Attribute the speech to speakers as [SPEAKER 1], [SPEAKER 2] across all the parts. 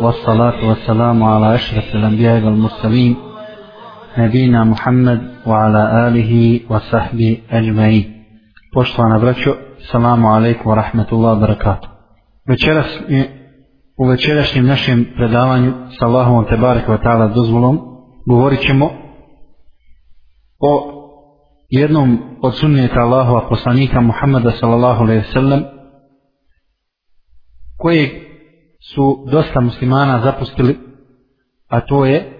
[SPEAKER 1] والصلاة والسلام على أشرف الأنبياء والمرسلين نبينا محمد وعلى آله وصحبه أجمعين Poštovana braćo, salamu alaikum wa rahmatullahi wa barakatuh. Večeras, u večerašnjem našem predavanju sa Allahom te barek wa ta'ala dozvolom govorit ćemo o jednom od sunnijeta Allahova poslanika Muhammada sallallahu alaihi sallam kojeg su dosta muslimana zapustili a to je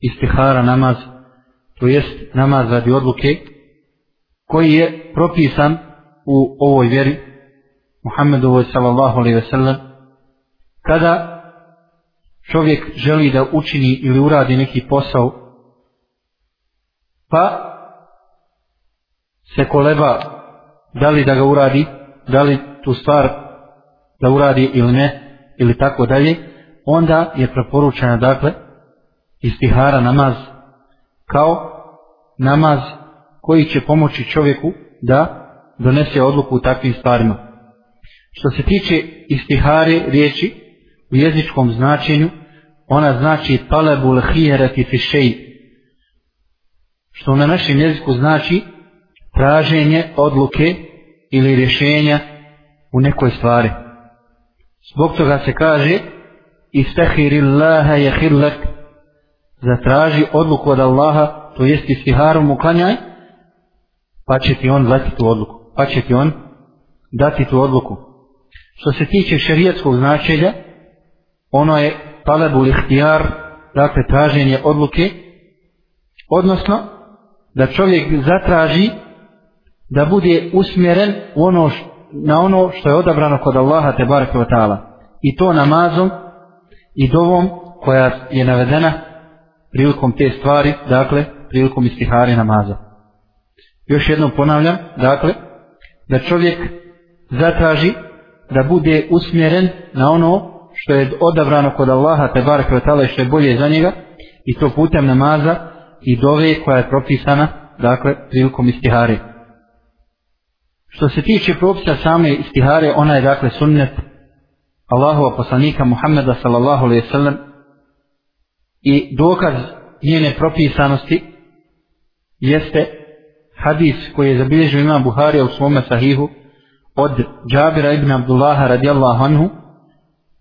[SPEAKER 1] istihara namaz to jest namaz radi odluke koji je propisan u ovoj vjeri Muhammedovoj sallallahu alaihi ve sellem kada čovjek želi da učini ili uradi neki posao pa se koleba da li da ga uradi da li tu stvar da uradi ili ne ili tako dalje onda je preporučena dakle istihara namaz kao namaz koji će pomoći čovjeku da donese odluku u takvim stvarima. Što se tiče istihare riječi u jezičkom značenju, ona znači talebul hijerati fišeji, što na našem jeziku znači traženje odluke ili rješenja u nekoj stvari. Zbog toga se kaže istahirillaha jehillak zatraži odluku od Allaha, to jest istiharu mu klanjaj, pa će ti on dati tu odluku. Pa će ti on dati tu odluku. Što se tiče šerijatskog značenja, ono je talebul ihtijar, dakle traženje odluke, odnosno da čovjek zatraži da bude usmjeren u ono što na ono što je odabrano kod Allaha te bareke taala i to namazom i dovom koja je navedena prilikom te stvari, dakle prilikom istihare namaza. Još jednom ponavljam, dakle, da čovjek zatraži da bude usmjeren na ono što je odabrano kod Allaha te barek i što je bolje za njega i to putem namaza i dove koja je propisana, dakle, prilikom istihare. Što se tiče propisa same istihare, ona je dakle sunnet Allahova poslanika Muhammeda sallallahu alaihi sallam i dokaz njene propisanosti jeste hadis koji je zabilježio imam Buharija u svome sahihu od Džabira ibn Abdullaha radijallahu anhu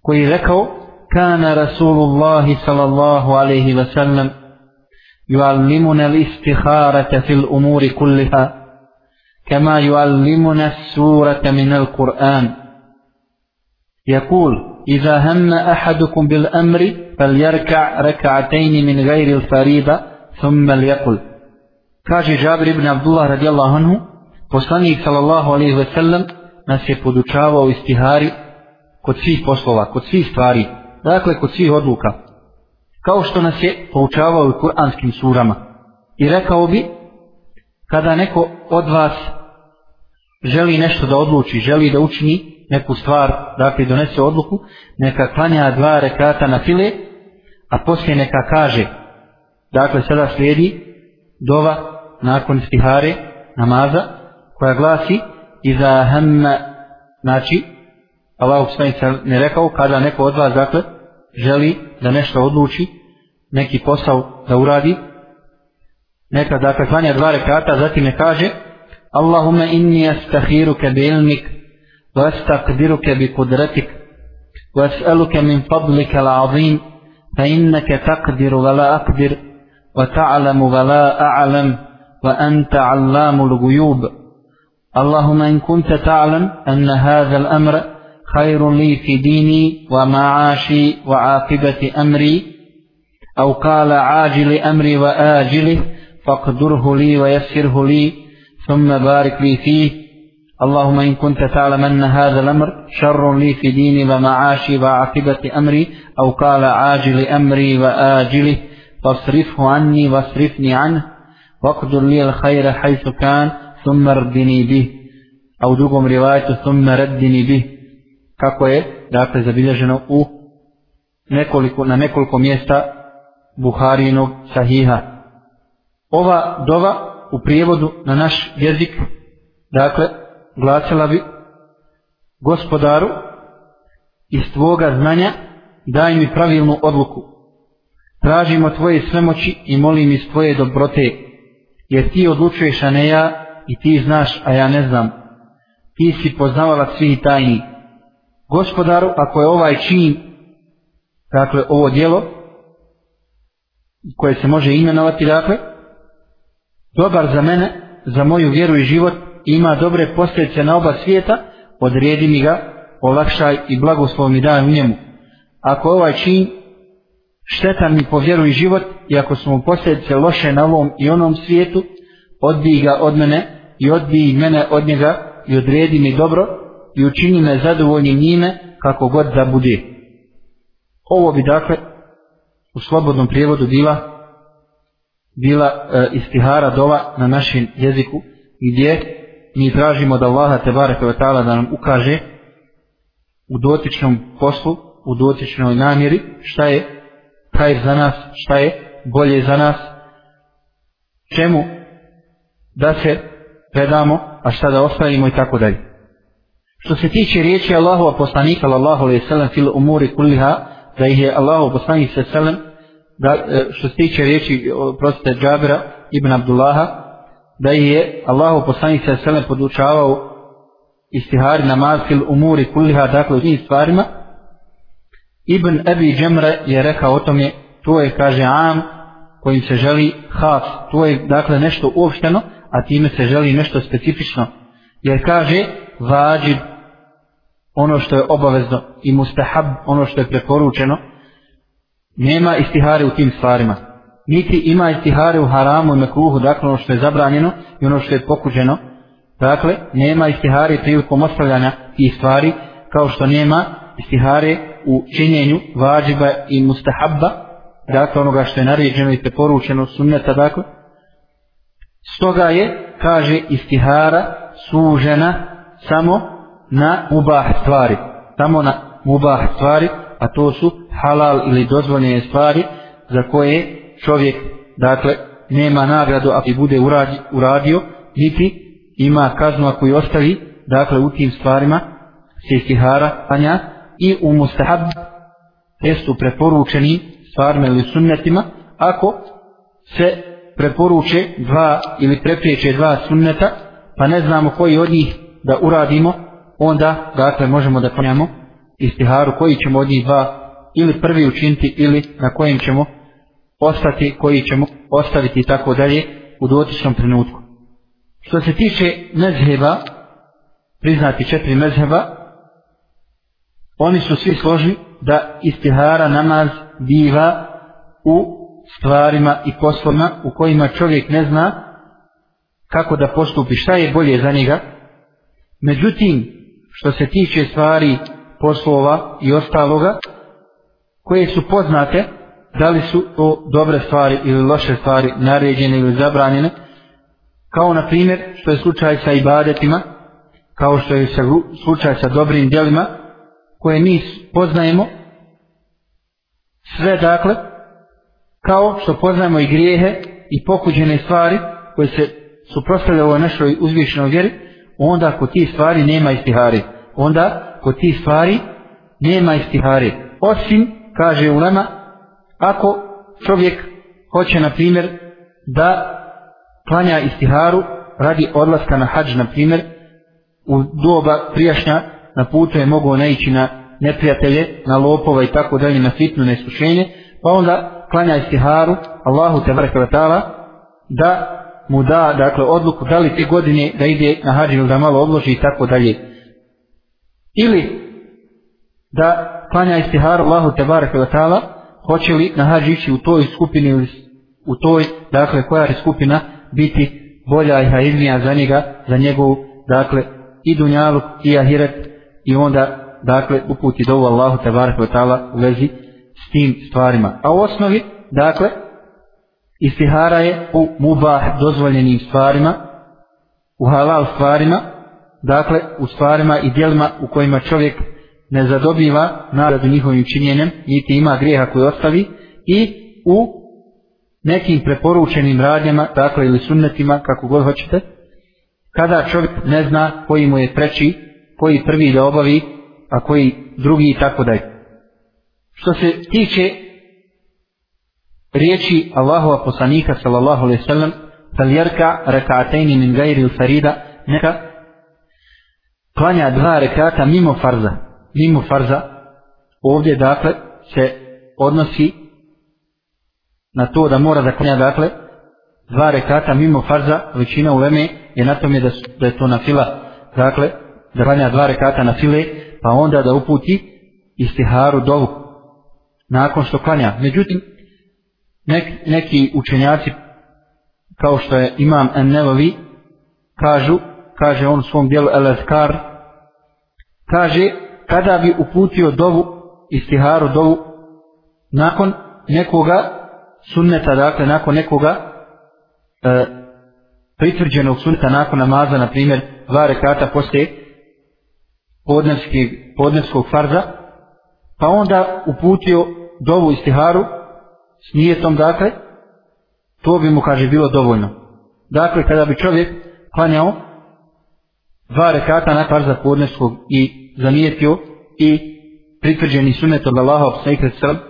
[SPEAKER 1] koji je rekao kana Rasulullahi sallallahu alaihi wa sallam yuallimuna l-istiharata fil umuri kulliha. kama yuallimuna surata min al-Qur'an يقول إذا هم أحدكم بالأمر فليركع ركعتين من غير الفريضة ثم ليقل kaže Džabir ibn Abdullah radijallahu anhu, poslanik sallallahu alaihi ve sellem nas je podučavao istihari kod svih poslova, kod svih stvari, dakle kod svih odluka, kao što nas je poučavao u kuranskim surama. I rekao bi, kada neko od vas želi nešto da odluči, želi da učini neku stvar, dakle donese odluku, neka klanja dva rekata na file, a poslije neka kaže, dakle sada slijedi dova nakon stihare namaza koja glasi iza hamma znači Allah se ne rekao kada neko od vas dakle želi da nešto odluči neki posao da uradi neka dakle klanja dva rekata zatim ne kaže Allahumma inni astakhiruka bi ilmik wa astaqdiruka bi kudratik wa as'aluka min fadlika al-azim fa innaka taqdiru wa la aqdir wa ta'lamu wa la a'lam وأنت علام الغيوب اللهم إن كنت تعلم أن هذا الأمر خير لي في ديني ومعاشي وعاقبة أمري أو قال عاجل أمري وآجله فاقدره لي ويسره لي ثم بارك لي فيه اللهم إن كنت تعلم أن هذا الأمر شر لي في ديني ومعاشي وعاقبة أمري أو قال عاجل أمري وآجله فاصرفه عني واصرفني عنه وقدر لي الخير حيث كان ثم ردني به أو drugom rivajetu ثم ردني به kako je dakle zabilježeno u nekoliko, na nekoliko mjesta Buharinog sahiha. Ova dova u prijevodu na naš jezik dakle glasila bi gospodaru iz tvoga znanja daj mi pravilnu odluku. Tražimo tvoje svemoći i molim iz tvoje dobrote, jer ti odlučuješ, a ne ja, i ti znaš, a ja ne znam. Ti si poznavala svih tajni. Gospodaru, ako je ovaj čin, dakle, ovo dijelo, koje se može imenovati, dakle, dobar za mene, za moju vjeru i život, ima dobre posljedice na oba svijeta, odredi mi ga, olakšaj i blagoslov mi daj u njemu. Ako ovaj čin štetan mi po vjeru i život, i ako su mu posljedice loše na ovom i onom svijetu, odbij ga od mene i odbij mene od njega i odredi mi dobro i učini me zadovoljnim njime kako god da bude. Ovo bi dakle u slobodnom prijevodu bila bila e, istihara dova na našem jeziku gdje mi tražimo da Allaha te bareke da nam ukaže u dotičnom poslu, u dotičnoj namjeri šta je kaj za nas, šta je bolje za nas, čemu da se predamo, a šta da ostavimo i tako dalje. Što se tiče riječi Allahova poslanika, Allahu alaihi sallam, fil umuri kulliha, da ih je Allahov poslanik sa da, e, što se tiče riječi, e, proste Džabira ibn Abdullaha, da je Allahu poslanik sa sallam podučavao istihari namaz fil umuri kulliha, dakle u tim stvarima, Ibn Abi Džemre je rekao o tome, to je, kaže, am, kojim se želi haf, to je, dakle, nešto uopšteno, a time se želi nešto specifično. Jer kaže, vađib, ono što je obavezno, i mustahab, ono što je preporučeno, nema istihare u tim stvarima. Niti ima istihare u haramu i mekruhu, dakle, ono što je zabranjeno i ono što je pokuđeno. Dakle, nema istihare prilikom ostavljanja tih stvari, kao što nema istihare u činjenju vađiba i mustahabba, dakle onoga što je naređeno i preporučeno sunneta, dakle. Stoga je, kaže, istihara sužena samo na mubah stvari, samo na mubah stvari, a to su halal ili dozvoljene stvari za koje čovjek, dakle, nema nagradu ako bude uradio, uradio, niti ima kaznu ako je ostavi, dakle, u tim stvarima se istihara panja, i u mustahab testu preporučeni stvarima ili sunnetima. Ako se preporuče dva ili prepriječe dva sunneta pa ne znamo koji od njih da uradimo onda dakle možemo da ponjamo istiharu koji ćemo od njih dva ili prvi učiniti ili na kojim ćemo ostati koji ćemo ostaviti i tako dalje u dotičnom trenutku što se tiče mezheba priznati četiri mezheba oni su svi složni da istihara namaz biva u stvarima i poslovima u kojima čovjek ne zna kako da postupi, šta je bolje za njega. Međutim, što se tiče stvari, poslova i ostaloga, koje su poznate, da li su to dobre stvari ili loše stvari, naređene ili zabranjene, kao na primjer što je slučaj sa ibadetima, kao što je slučaj sa dobrim djelima, koje mi poznajemo sve dakle kao što poznajemo i grijehe i pokuđene stvari koje se suprostavljaju ovoj našoj uzvišenoj vjeri onda kod tih stvari nema istihari. Onda kod tih stvari nema istihare. osim kaže ulema ako čovjek hoće na primjer da klanja istiharu radi odlaska na hađ na primjer u doba prijašnja na putu je mogao naići na neprijatelje, na lopova i tako dalje, na fitnu, na iskušenje, pa onda klanja istiharu Allahu te vrkava da mu da, dakle, odluku da li te godine da ide na hađ ili da malo odloži i tako dalje. Ili da klanja istihar Allahu tebareke ve taala, hoće li na hađi ići u toj skupini ili u toj, dakle, koja je skupina biti bolja i hajznija za njega, za njegovu, dakle, i dunjalu i ahiret i onda dakle uputi dovu Allahu te ve taala u vezi s tim stvarima. A u osnovi dakle istihara je u mubah dozvoljenim stvarima, u halal stvarima, dakle u stvarima i djelima u kojima čovjek ne zadobiva nagradu njihovim činjenjem, niti ima grijeha koji ostavi i u nekim preporučenim radnjama, dakle ili sunnetima, kako god hoćete, kada čovjek ne zna koji mu je preči koji prvi da obavi, a koji drugi i tako dalje. što se tiče riječi Allahova poslanika sallallahu alaihi sallam sal jerka rak'atayn min gajri farida neka klanja dva rekata mimo farza. Mimo farza. Ovdje dakle se odnosi na to da mora da klanja dakle dva rekata mimo farza. Većina u leme je na tome da, da je to na fila. Dakle da klanja dva rekata na file pa onda da uputi istiharu dovu nakon što klanja. Međutim nek, neki učenjaci kao što je imam Ennelovi kažu kaže on svom dijelu El-Azkar kaže kada bi uputio dovu istiharu dovu nakon nekoga sunneta dakle nakon nekoga e, pritvrđenog sunneta nakon namaza na primjer dva rekata poslije podnevskog farza pa onda uputio dovu istiharu s nijetom dakle to bi mu kaže bilo dovoljno. Dakle kada bi čovjek klanjao dva rekata na farza podneskog i zanijetio i pritvrđeni sunet od Allaha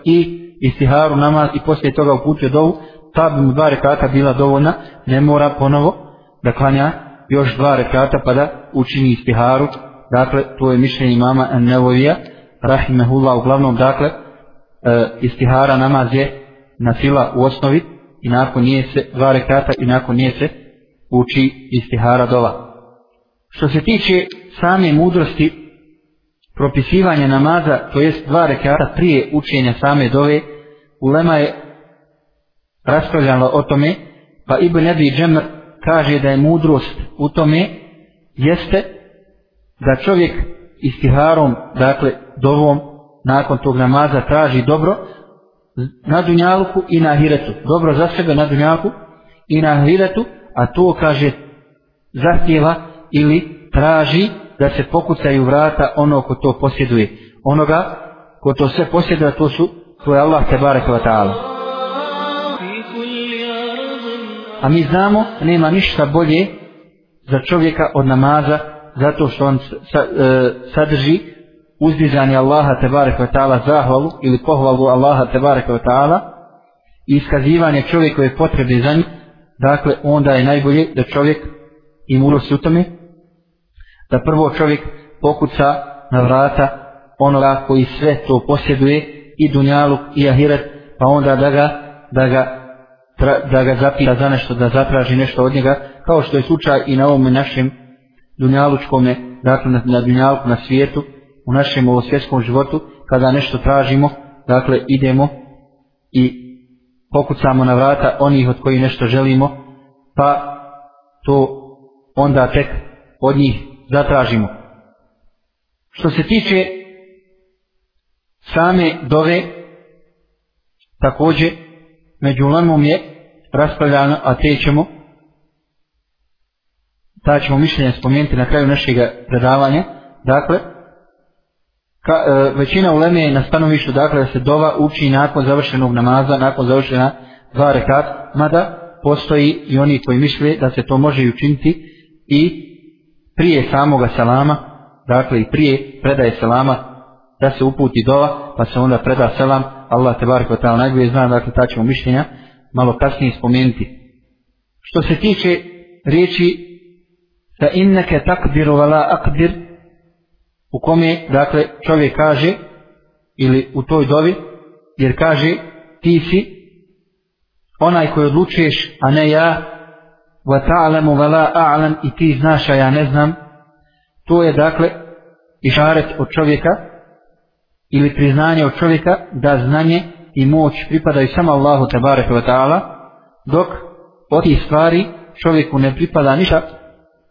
[SPEAKER 1] i istiharu namaz i poslije toga uputio dovu ta bi mu dva rekata bila dovoljna ne mora ponovo da klanja još dva rekata pa da učini istiharu. Dakle to je mišljenje mama Nevovija rahimehullah uglavnom dakle e, istihara namaz je na fila u osnovi i nakon nije se dva rekata i nakon nije se uči istihara dova što se tiče same mudrosti propisivanja namaza to jest dva rekata prije učenja same dove ulema je raspravljala o tome pa Ibn Abi Džemr kaže da je mudrost u tome jeste da čovjek istiharom, dakle dovom nakon tog namaza traži dobro na dunjalku i na ahiretu. Dobro za sebe na dunjalku i na ahiretu, a to kaže zahtjeva ili traži da se pokucaju vrata ono ko to posjeduje. Onoga ko to sve posjeduje, to su to je Allah te barek wa ta'ala. A mi znamo, nema ništa bolje za čovjeka od namaza zato što on e, sadrži uzdizanje Allaha tebarek ve taala zahvalu ili pohvalu Allaha tebarek ve taala i iskazivanje čovjekove potrebe za njih dakle onda je najbolje da čovjek im mudrost u tome da prvo čovjek pokuca na vrata onoga koji sve to posjeduje i dunjaluk i ahiret pa onda da ga da ga da ga zapita za nešto da zatraži nešto od njega kao što je slučaj i na ovom našem dunjalučkome, dakle na, na dunjalku, na svijetu, u našem ovo svjetskom životu, kada nešto tražimo, dakle idemo i pokucamo na vrata onih od koji nešto želimo, pa to onda tek od njih zatražimo. Što se tiče same dove, također među lemom je raspravljano, a te ćemo ta ćemo mišljenje spomenuti na kraju našeg predavanja. Dakle, ka, e, većina uleme je na stanovištu dakle, da se dova uči nakon završenog namaza, nakon završena dva rekat, mada postoji i oni koji misle da se to može i učiniti i prije samoga salama, dakle i prije predaje salama, da se uputi dova, pa se onda preda selam, Allah te barko tamo najbolje zna, dakle ta ćemo mišljenja malo kasnije spomenuti. Što se tiče riječi da inneke taqdiru vala la aqdir u kome dakle čovjek kaže ili u toj dovi jer kaže ti si onaj koji odlučuješ a ne ja wa ta'lamu wa la a'lam i ti znaš a ja ne znam. To je dakle išaret od čovjeka ili priznanje od čovjeka da znanje i moć pripadaju samo Allahu tabaraka wa ta'ala dok od tih stvari čovjeku ne pripada ništa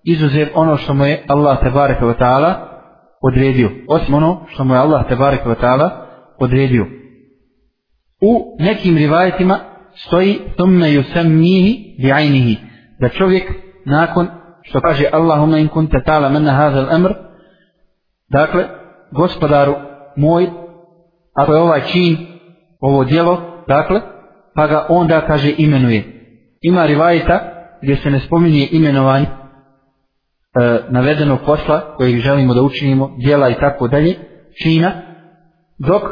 [SPEAKER 1] izuzev ono što mu je Allah tebareke ve taala odredio osim ono što mu je Allah tebareke ve taala odredio. U nekim rivajetima stoji thumma yusammihi bi'aynihi da čovjek nakon što kaže Allahumma in kunta ta'ala manna hadha al-amr dakle gospodaru moj ako je ovaj čin ovo djelo dakle pa ga onda kaže imenuje ima rivajeta gdje se ne spominje imenovanje e, navedenog posla kojeg želimo da učinimo, djela i tako dalje, čina, dok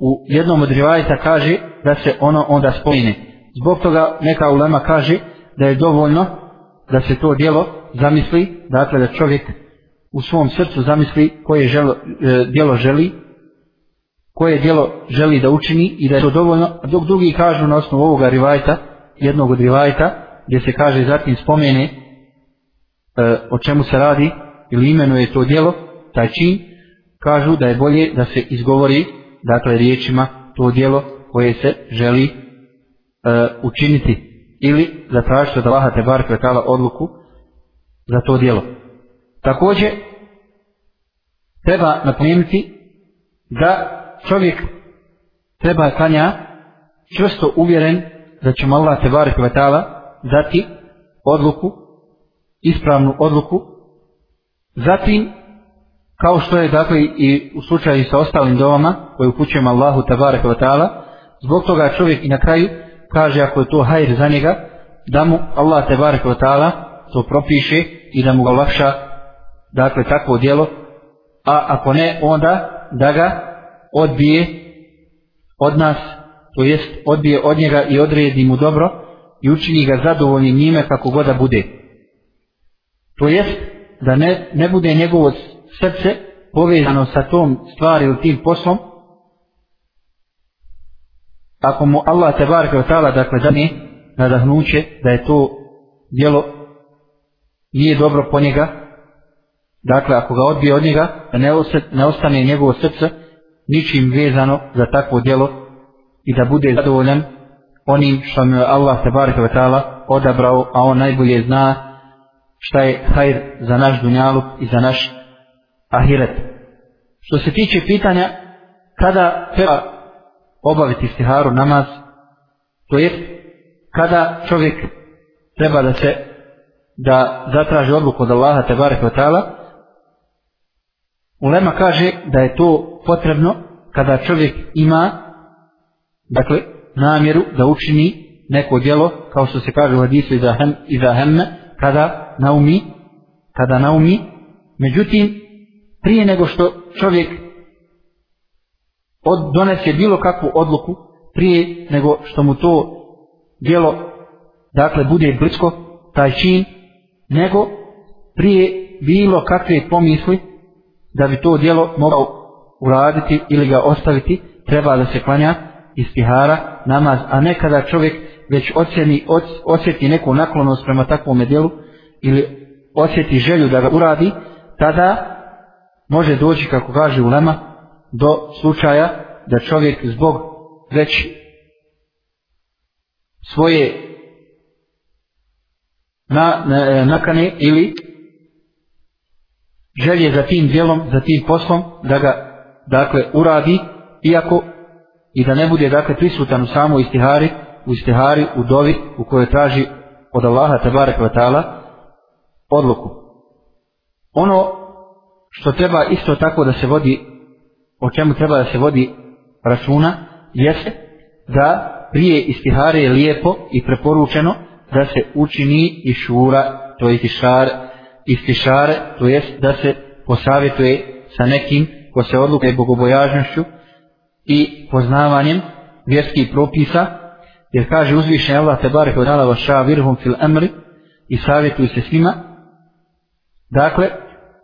[SPEAKER 1] u jednom od rivajta kaže da se ono onda spomine. Zbog toga neka ulema kaže da je dovoljno da se to djelo zamisli, dakle da čovjek u svom srcu zamisli koje želo, e, djelo želi, koje djelo želi da učini i da je to dovoljno, dok drugi kažu na osnovu ovoga rivajta, jednog od rivajta, gdje se kaže zatim spomene e, o čemu se radi ili imenuje to djelo, taj čin, kažu da je bolje da se izgovori, dakle riječima, to djelo koje se želi e, učiniti ili zatražiti od Allaha te bar kvetala odluku za to dijelo. Također, treba napomenuti da čovjek treba klanja čvrsto uvjeren da će mu Allah te bar kvetala dati odluku, ispravnu odluku, zatim kao što je dakle i u slučaju sa ostalim dovama koje upućujemo Allahu tabaraka wa ta'ala zbog toga čovjek i na kraju kaže ako je to hajr za njega da mu Allah te barek ta'ala to propiše i da mu ga lakša dakle takvo djelo. A ako ne onda da ga odbije od nas to jest odbije od njega i odredi mu dobro i učini ga zadovoljnim njime kako god da bude. To jest da ne, ne bude njegovo srce povezano sa tom stvari ili tim poslom, ako mu Allah te barke od tala, dakle, da ne nadahnuće da je to djelo nije dobro po njega, dakle, ako ga odbije od njega, da ne, osjet, ne ostane njegovo srce ničim vezano za takvo djelo i da bude zadovoljan onim što mu Allah te barke od tala odabrao, a on najbolje zna šta je hajr za naš dunjaluk i za naš ahiret. Što se tiče pitanja kada treba obaviti stiharu namaz, to je kada čovjek treba da se da zatraži odluku od Allaha te barek vatala, Ulema kaže da je to potrebno kada čovjek ima dakle namjeru da učini neko djelo kao što se kaže u hadisu iza, hem, iza hemme kada naumi kada naumi međutim prije nego što čovjek od, donese bilo kakvu odluku, prije nego što mu to djelo, dakle, bude blisko, taj čin, nego prije bilo kakve pomisli da bi to djelo mogao uraditi ili ga ostaviti, treba da se klanja istihara, namaz, a ne kada čovjek već ocjeni, osjeti neku naklonost prema takvom djelu ili osjeti želju da ga uradi, tada može doći, kako kaže ulema, do slučaja da čovjek zbog već svoje na, na, nakane ili želje za tim djelom, za tim poslom, da ga dakle uradi, iako i da ne bude dakle prisutan u samo istihari, u istihari, u dovi u kojoj traži od Allaha tabara kvatala odluku. Ono što treba isto tako da se vodi, o čemu treba da se vodi računa, jeste da prije istihare je lijepo i preporučeno da se učini i šura, to je istišare, istišare, to jest da se posavjetuje sa nekim ko se odluke bogobojažnošću i poznavanjem vjerskih propisa, jer kaže uzvišen Allah te barek od Allah vaša virhum fil amri i savjetuju se svima. Dakle,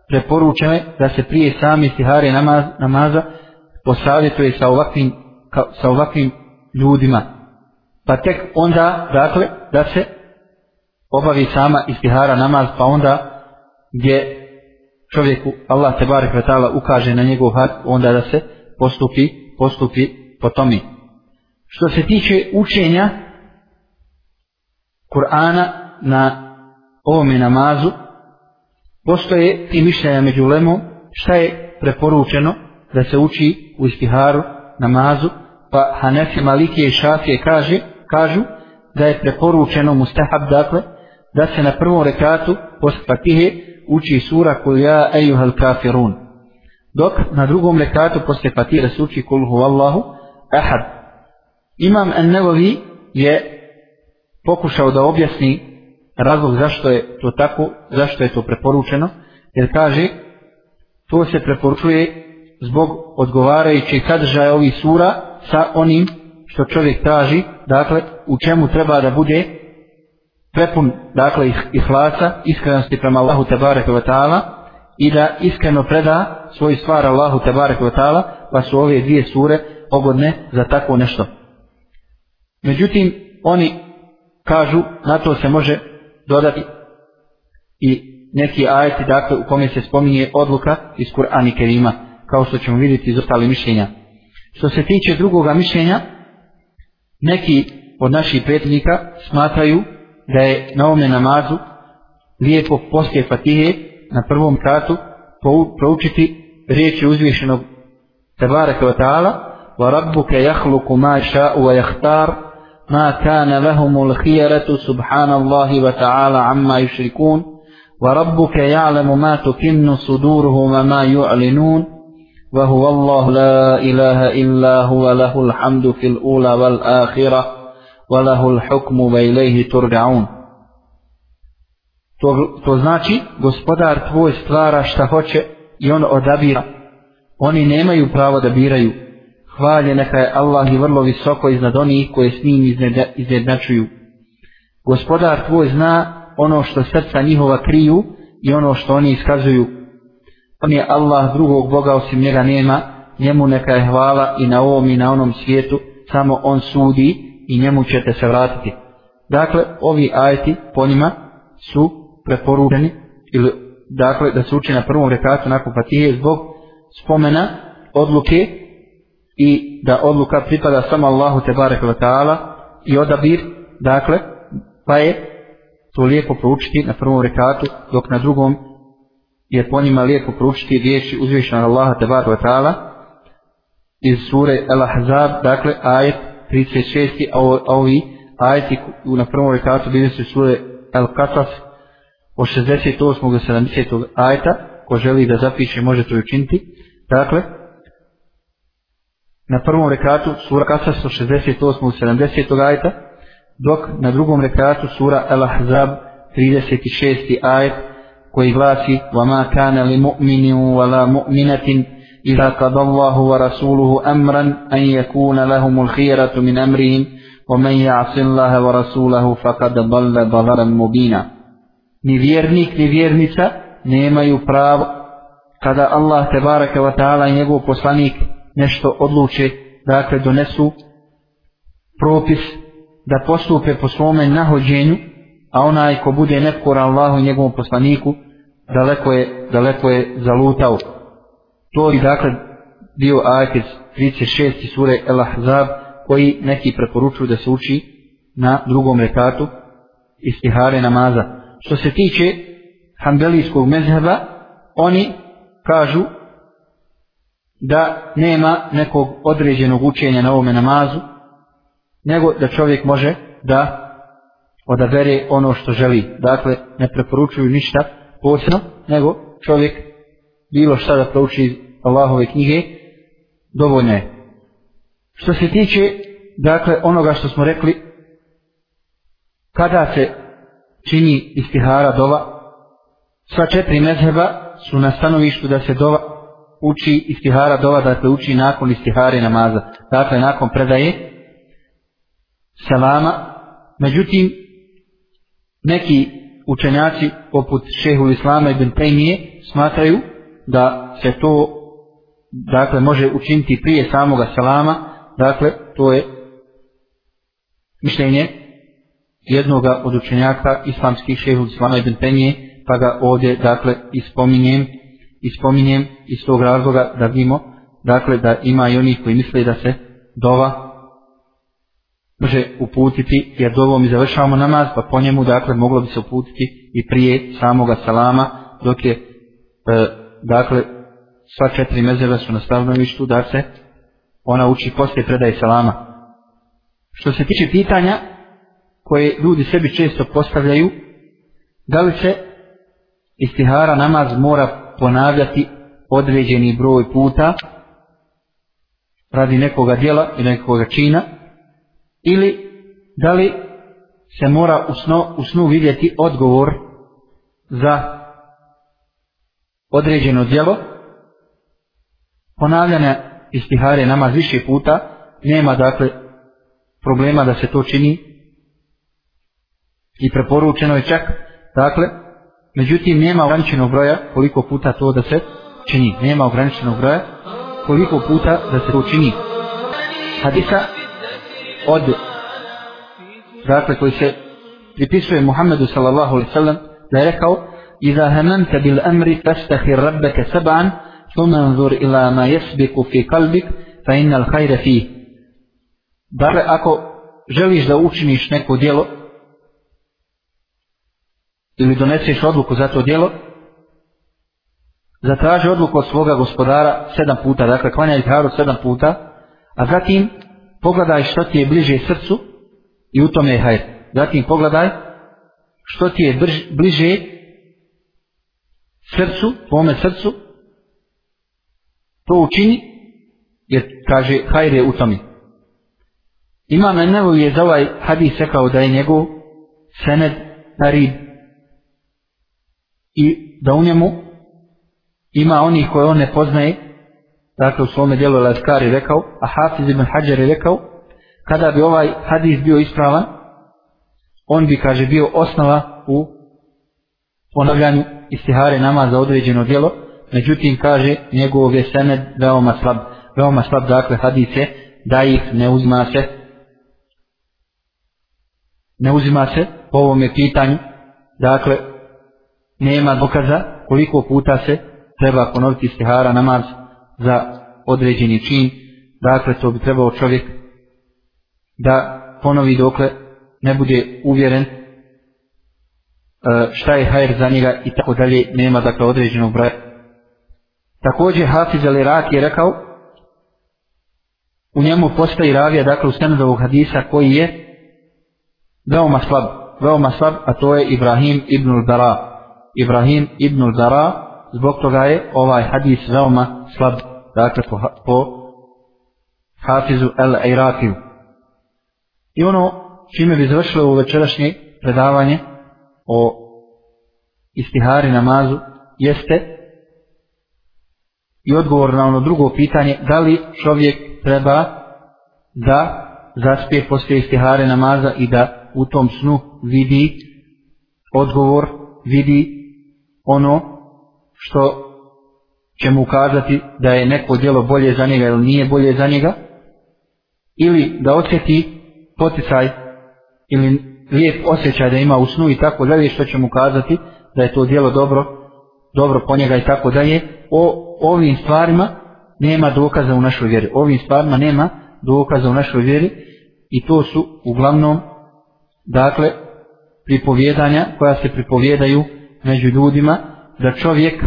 [SPEAKER 1] preporučeno je da se prije sami stihare namaz, namaza posavjetuje sa ovakvim, ka, sa ovakvim ljudima. Pa tek onda, dakle, da se obavi sama istihara namaz, pa onda gdje čovjeku Allah te barek vetala ukaže na njegov had, onda da se postupi, postupi po tomi. Što se tiče učenja Kur'ana na ovome namazu, postoje i mišljenja među lemom šta je preporučeno da se uči u istiharu, namazu, pa Hanefi, Malikije i Šafije kaže, kažu da je preporučeno mustahab, dakle, da se na prvom rekatu posle Fatihe uči sura kul ja ejuhal kafirun. Dok na drugom rekatu posle Fatihe se uči kul huvallahu ahad. Imam An-Nawawi je pokušao da objasni razlog zašto je to tako, zašto je to preporučeno, jer kaže, to se preporučuje zbog odgovarajućeg sadržaja ovih sura sa onim što čovjek traži, dakle, u čemu treba da bude prepun, dakle, ihlasa, iskrenosti prema Allahu Tebareke wa ta'ala i da iskreno preda svoju stvar Allahu Tebareke wa ta'ala, pa su ove dvije sure pogodne za tako nešto. Međutim, oni kažu, na to se može dodati i neki ajeti, dakle, u kome se spominje odluka iz Kur'ana Kerima, kao što ćemo vidjeti iz ostalih mišljenja. Što se tiče drugoga mišljenja, neki od naših pretnika smatraju da je na ovome namazu lijepo poslije Fatihe na prvom kratu proučiti riječi uzvišenog Tabaraka wa ta'ala wa rabbuke jahluku ma ša'u wa jahtar ma kana lahumul khijaratu subhanallahi wa ta'ala amma yushrikun wa rabbuke ja'lemu ma tukinnu suduruhu ma ma ju'linun وهو الله لا إله إلا هو له الحمد في الأولى والآخرة وله الحكم وإليه ترجعون to, to znači gospodar tvoj stvara šta hoće i on odabira oni nemaju pravo da biraju hvalje neka je Allah i vrlo visoko iznad onih koje s njim izjednačuju. Gospodar tvoj zna ono što srca njihova kriju i ono što oni iskazuju. On je Allah drugog Boga osim njega nema, njemu neka je hvala i na ovom i na onom svijetu, samo on sudi i njemu ćete se vratiti. Dakle, ovi ajeti po njima su preporučeni, ili dakle, da se uči na prvom rekatu nakon Fatije zbog spomena odluke i da odluka pripada samo Allahu te barek ta'ala i odabir, dakle, pa je to lijepo proučiti na prvom rekatu, dok na drugom je po njima lijepo proučiti riječi uzvišenog Allaha te wa ta'ala iz sure El Ahzab, dakle ajet 36. a ovi ajeti na prvom rekatu bili su sure Al-Qasas od 68. do 70. ajeta ko želi da zapiše može to učiniti dakle na prvom rekatu sura Qasas od 68. do 70. ajeta dok na drugom rekatu sura Al-Ahzab 36. ajet koji glasi وَمَا كَانَ لِمُؤْمِنٍ وَلَا مُؤْمِنَةٍ إِذَا قَضَ اللَّهُ وَرَسُولُهُ أَمْرًا أَنْ يَكُونَ لَهُمُ الْخِيرَةُ مِنْ أَمْرِهِمْ وَمَنْ يَعْصِ اللَّهَ وَرَسُولَهُ فَقَدْ ضَلَّ ضَلَالًا مُبِينًا Ni vjernik, ni vjernica nemaju pravo kada Allah te baraka wa ta'ala i njegov poslanik nešto odluče, dakle donesu propis da postupe po svome nahođenju, a onaj ko bude nepkor Allahu i njegovom poslaniku, daleko je, daleko je zalutao. To je dakle dio ajat 36. sure El Ahzab koji neki preporučuju da se uči na drugom rekatu istihare namaza. Što se tiče hanbelijskog mezheba, oni kažu da nema nekog određenog učenja na ovome namazu, nego da čovjek može da odabere ono što želi. Dakle, ne preporučuju ništa posebno, nego čovjek bilo šta da prouči iz Allahove knjige, dovoljno je. Što se tiče, dakle, onoga što smo rekli, kada se čini istihara dova, sva četiri mezheba su na stanovištu da se dova uči istihara dova, dakle uči nakon istihare namaza, dakle nakon predaje selama, međutim, neki učenjaci poput šehu Islama ibn Tejmije smatraju da se to dakle može učiniti prije samoga salama dakle to je mišljenje jednoga od učenjaka islamskih šehu Islama ibn Tejmije pa ga ovdje dakle ispominjem ispominjem iz tog razloga da vidimo dakle da ima i onih koji misle da se dova može uputiti, jer dovom mi završavamo namaz, pa po njemu, dakle, moglo bi se uputiti i prije samoga salama, dok je, e, dakle, sva četiri mezeva su na stavnovištu, da se ona uči poslije predaje salama. Što se tiče pitanja koje ljudi sebi često postavljaju, da li se istihara namaz mora ponavljati određeni broj puta radi nekoga dijela i nekoga čina, ili da li se mora u snu, u snu vidjeti odgovor za određeno djelo. Ponavljanja istihare namaz više puta, nema dakle problema da se to čini i preporučeno je čak, dakle, međutim nema ograničenog broja koliko puta to da se čini, nema ograničenog broja koliko puta da se to čini. Hadisa od dakle koji se pripisuje Muhammedu sallallahu alaihi sallam da je rekao إذا هممت بالأمر فاستخر ربك سبعا ثم انظر إلى ما يسبق في قلبك فإن الخير فيه Dakle, ako želiš da učiniš neko djelo ili doneseš odluku za to djelo, zatraži odluku od svoga gospodara sedam puta, dakle, klanjaj haru sedam puta, a zatim pogledaj što ti je bliže srcu i u tome je hajr. Zatim pogledaj što ti je brž, bliže srcu, tvome srcu, to učini, jer kaže hajr je u tome. Imam Nevovi je za ovaj hadis rekao da je njegov sened narib i da u njemu ima onih koje on ne poznaje, dakle u svome dijelu je rekao, a Hafiz ibn Hajar je rekao, kada bi ovaj hadis bio ispravan, on bi, kaže, bio osnova u ponavljanju istihare nama za određeno djelo, međutim, kaže, njegov je sened veoma slab, veoma slab, dakle, hadise, da ih ne uzima se, ne uzima se po ovome pitanju, dakle, nema dokaza koliko puta se treba ponoviti istihara namaz za određeni čin, dakle, to bi trebao čovjek da ponovi dokle ne bude uvjeren e, šta je hajr za njega i tako dalje, nema dakle određenog broja. Također Hafiz al-Irak je rekao, u njemu postoji ravija, dakle u senedovog hadisa koji je veoma slab, veoma slab, a to je Ibrahim ibn al-Dara. Ibrahim ibn al-Dara, zbog toga je ovaj hadis veoma slab, dakle po, po Hafizu al-Irakiju. I ono čime bi završilo u večerašnje predavanje o istihari namazu jeste i odgovor na ono drugo pitanje da li čovjek treba da zaspije poslije istihare namaza i da u tom snu vidi odgovor, vidi ono što će mu ukazati da je neko djelo bolje za njega ili nije bolje za njega ili da osjeti poticaj ili lijep osjećaj da ima u snu i tako dalje što će mu kazati da je to djelo dobro dobro po njega i tako dalje. O ovim stvarima nema dokaza u našoj vjeri. Ovim stvarima nema dokaza u našoj vjeri i to su uglavnom dakle pripovjedanja koja se pripovjedaju među ljudima da čovjek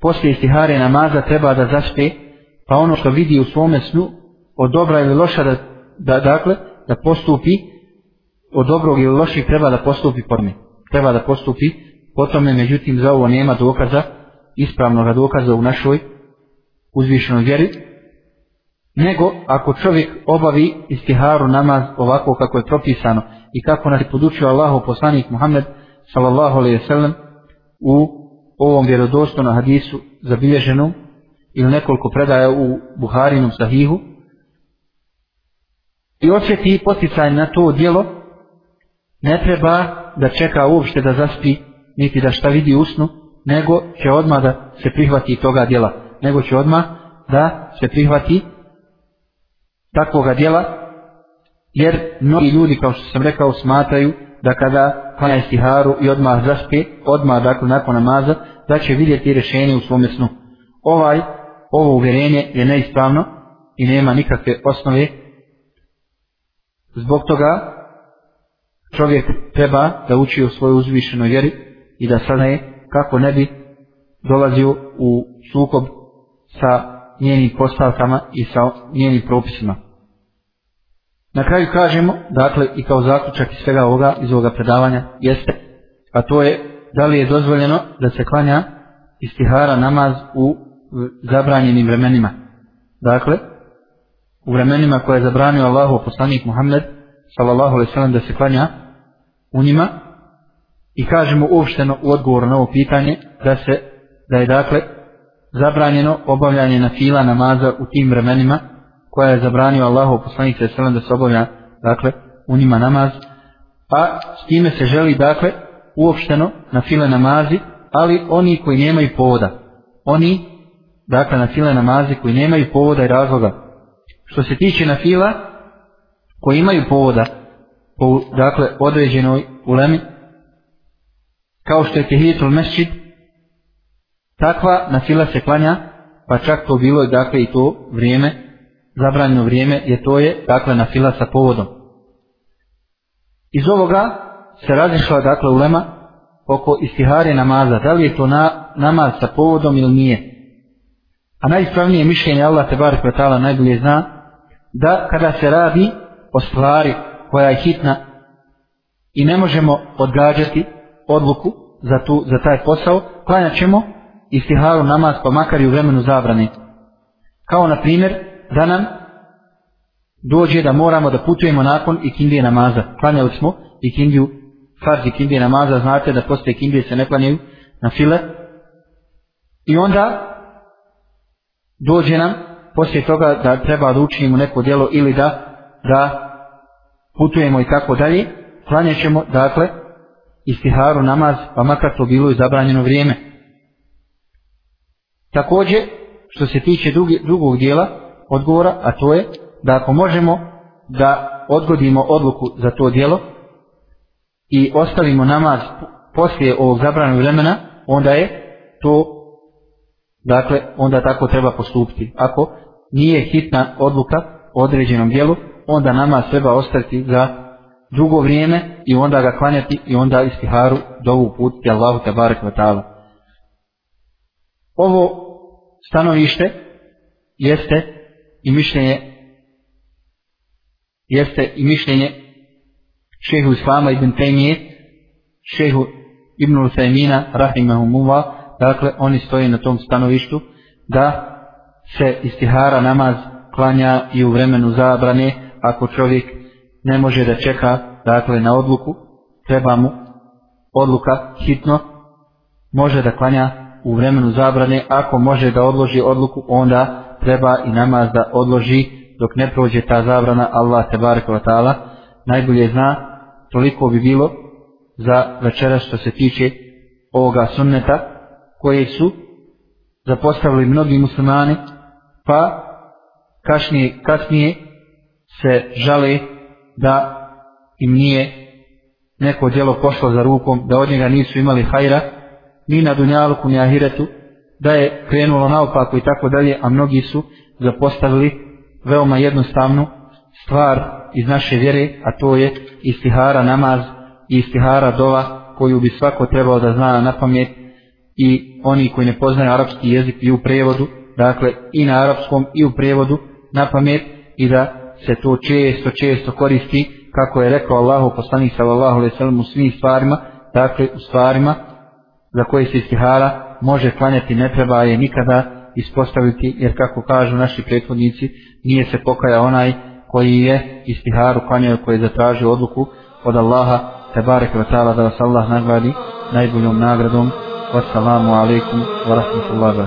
[SPEAKER 1] poslije istihare namaza treba da zaspe pa ono što vidi u svome snu od dobra ili loša da, da dakle da postupi od dobrog ili loših treba da postupi po tome. Treba da postupi po tome međutim za ovo nema dokaza ispravnog dokaza u našoj uzvišenoj vjeri nego ako čovjek obavi istiharu namaz ovako kako je propisano i kako nas je podučio Allahu poslanik Muhammed sallallahu alaihi sallam u ovom vjerodostojnom hadisu zabilježenom ili nekoliko predaja u Buharinom sahihu i osjeti poticaj na to djelo ne treba da čeka uopšte da zaspi niti da šta vidi usnu nego će odmah da se prihvati toga djela nego će odmah da se prihvati takvoga djela, jer mnogi ljudi, kao što sam rekao, smatraju da kada klanja istiharu i odmah zaspi, odmah dakle nakon namaza, da će vidjeti rješenje u svome snu. Ovaj, ovo uvjerenje je neispravno i nema nikakve osnove. Zbog toga čovjek treba da uči u svojoj uzvišenoj vjeri i da saznaje kako ne bi dolazio u sukob sa njenim postavkama i sa njenim propisima. Na kraju kažemo, dakle, i kao zaključak iz svega ovoga, iz ovoga predavanja, jeste, a to je, da li je dozvoljeno da se klanja istihara namaz u zabranjenim vremenima. Dakle, u vremenima koje je zabranio Allahu poslanik Muhammed, sallallahu alaihi sallam, da se klanja u njima, i kažemo uopšteno u odgovoru na ovo pitanje, da se, da je dakle, zabranjeno obavljanje na fila namaza u tim vremenima koja je zabranio Allahu poslanik sa selam da se obavlja dakle u njima namaz a s time se želi dakle uopšteno na file namazi ali oni koji nemaju povoda. Oni dakle na file namazi koji nemaju povoda i razloga. Što se tiče na fila koji imaju povoda po dakle određenoj ulemi kao što je tehijetul mesčid takva na fila se klanja pa čak to bilo dakle i to vrijeme zabranjeno vrijeme je to je dakle na fila sa povodom. Iz ovoga se razišla dakle ulema oko istihare namaza. Da li je to na, namaz sa povodom ili nije? A najispravnije mišljenje Allah te bar kvetala najbolje zna da kada se radi o stvari koja je hitna i ne možemo odgađati odluku za, tu, za taj posao, klanjat ćemo istiharu namaz pa makar i u vremenu zabrani. Kao na primjer da nam dođe da moramo da putujemo nakon ikindije namaza. Klanjali smo ikindiju, farz ikindije namaza, znate da posle ikindije se ne klanjaju na file. I onda dođe nam poslije toga da treba da učinimo neko djelo ili da da putujemo i tako dalje, klanjaćemo dakle, istiharu namaz, pa makar to bilo i zabranjeno vrijeme. Također, što se tiče drugi, drugog dijela odgovora, a to je da ako možemo da odgodimo odluku za to dijelo i ostavimo namaz poslije ovog zabranjenog vremena, onda je to, dakle, onda tako treba postupiti. Ako nije hitna odluka o određenom dijelu, onda nama treba ostati za drugo vrijeme i onda ga klanjati i onda istiharu do ovu putiti Allahu te barek vatala. Ovo stanovište jeste i mišljenje jeste i mišljenje šehu Islama ibn Taymije, šehu ibn Usaymina, rahimahumullah, dakle oni stoje na tom stanovištu da se istihara namaz klanja i u vremenu zabrane, ako čovjek ne može da čeka dakle na odluku treba mu odluka hitno može da klanja u vremenu zabrane ako može da odloži odluku onda treba i namaz da odloži dok ne prođe ta zabrana Allah te barekova ta'ala. Najbolje zna toliko bi bilo za večera što se tiče ovoga sunneta koje su zapostavili mnogi muslimani pa kasnije, kasnije se žale da im nije neko djelo pošlo za rukom, da od njega nisu imali hajra, ni na dunjaluku, ni ahiretu, da je krenulo naopako i tako dalje, a mnogi su zapostavili veoma jednostavnu stvar iz naše vjere, a to je istihara namaz i istihara dova koju bi svako trebao da zna na pamet i oni koji ne poznaju arapski jezik i u prevodu, dakle i na arapskom i u prevodu na pamet i da se to često, često koristi, kako je rekao Allahu poslanik sallallahu alejhi ve sellem u svim stvarima, dakle u stvarima za koje se istihara može klanjati, ne treba je nikada ispostaviti, jer kako kažu naši prethodnici, nije se pokaja onaj koji je istiharu klanjao, koji je zatražio odluku od Allaha, te barek wa ta'ala da vas Allah nagradi najboljom nagradom. Wassalamu alaikum wa rahmatullahi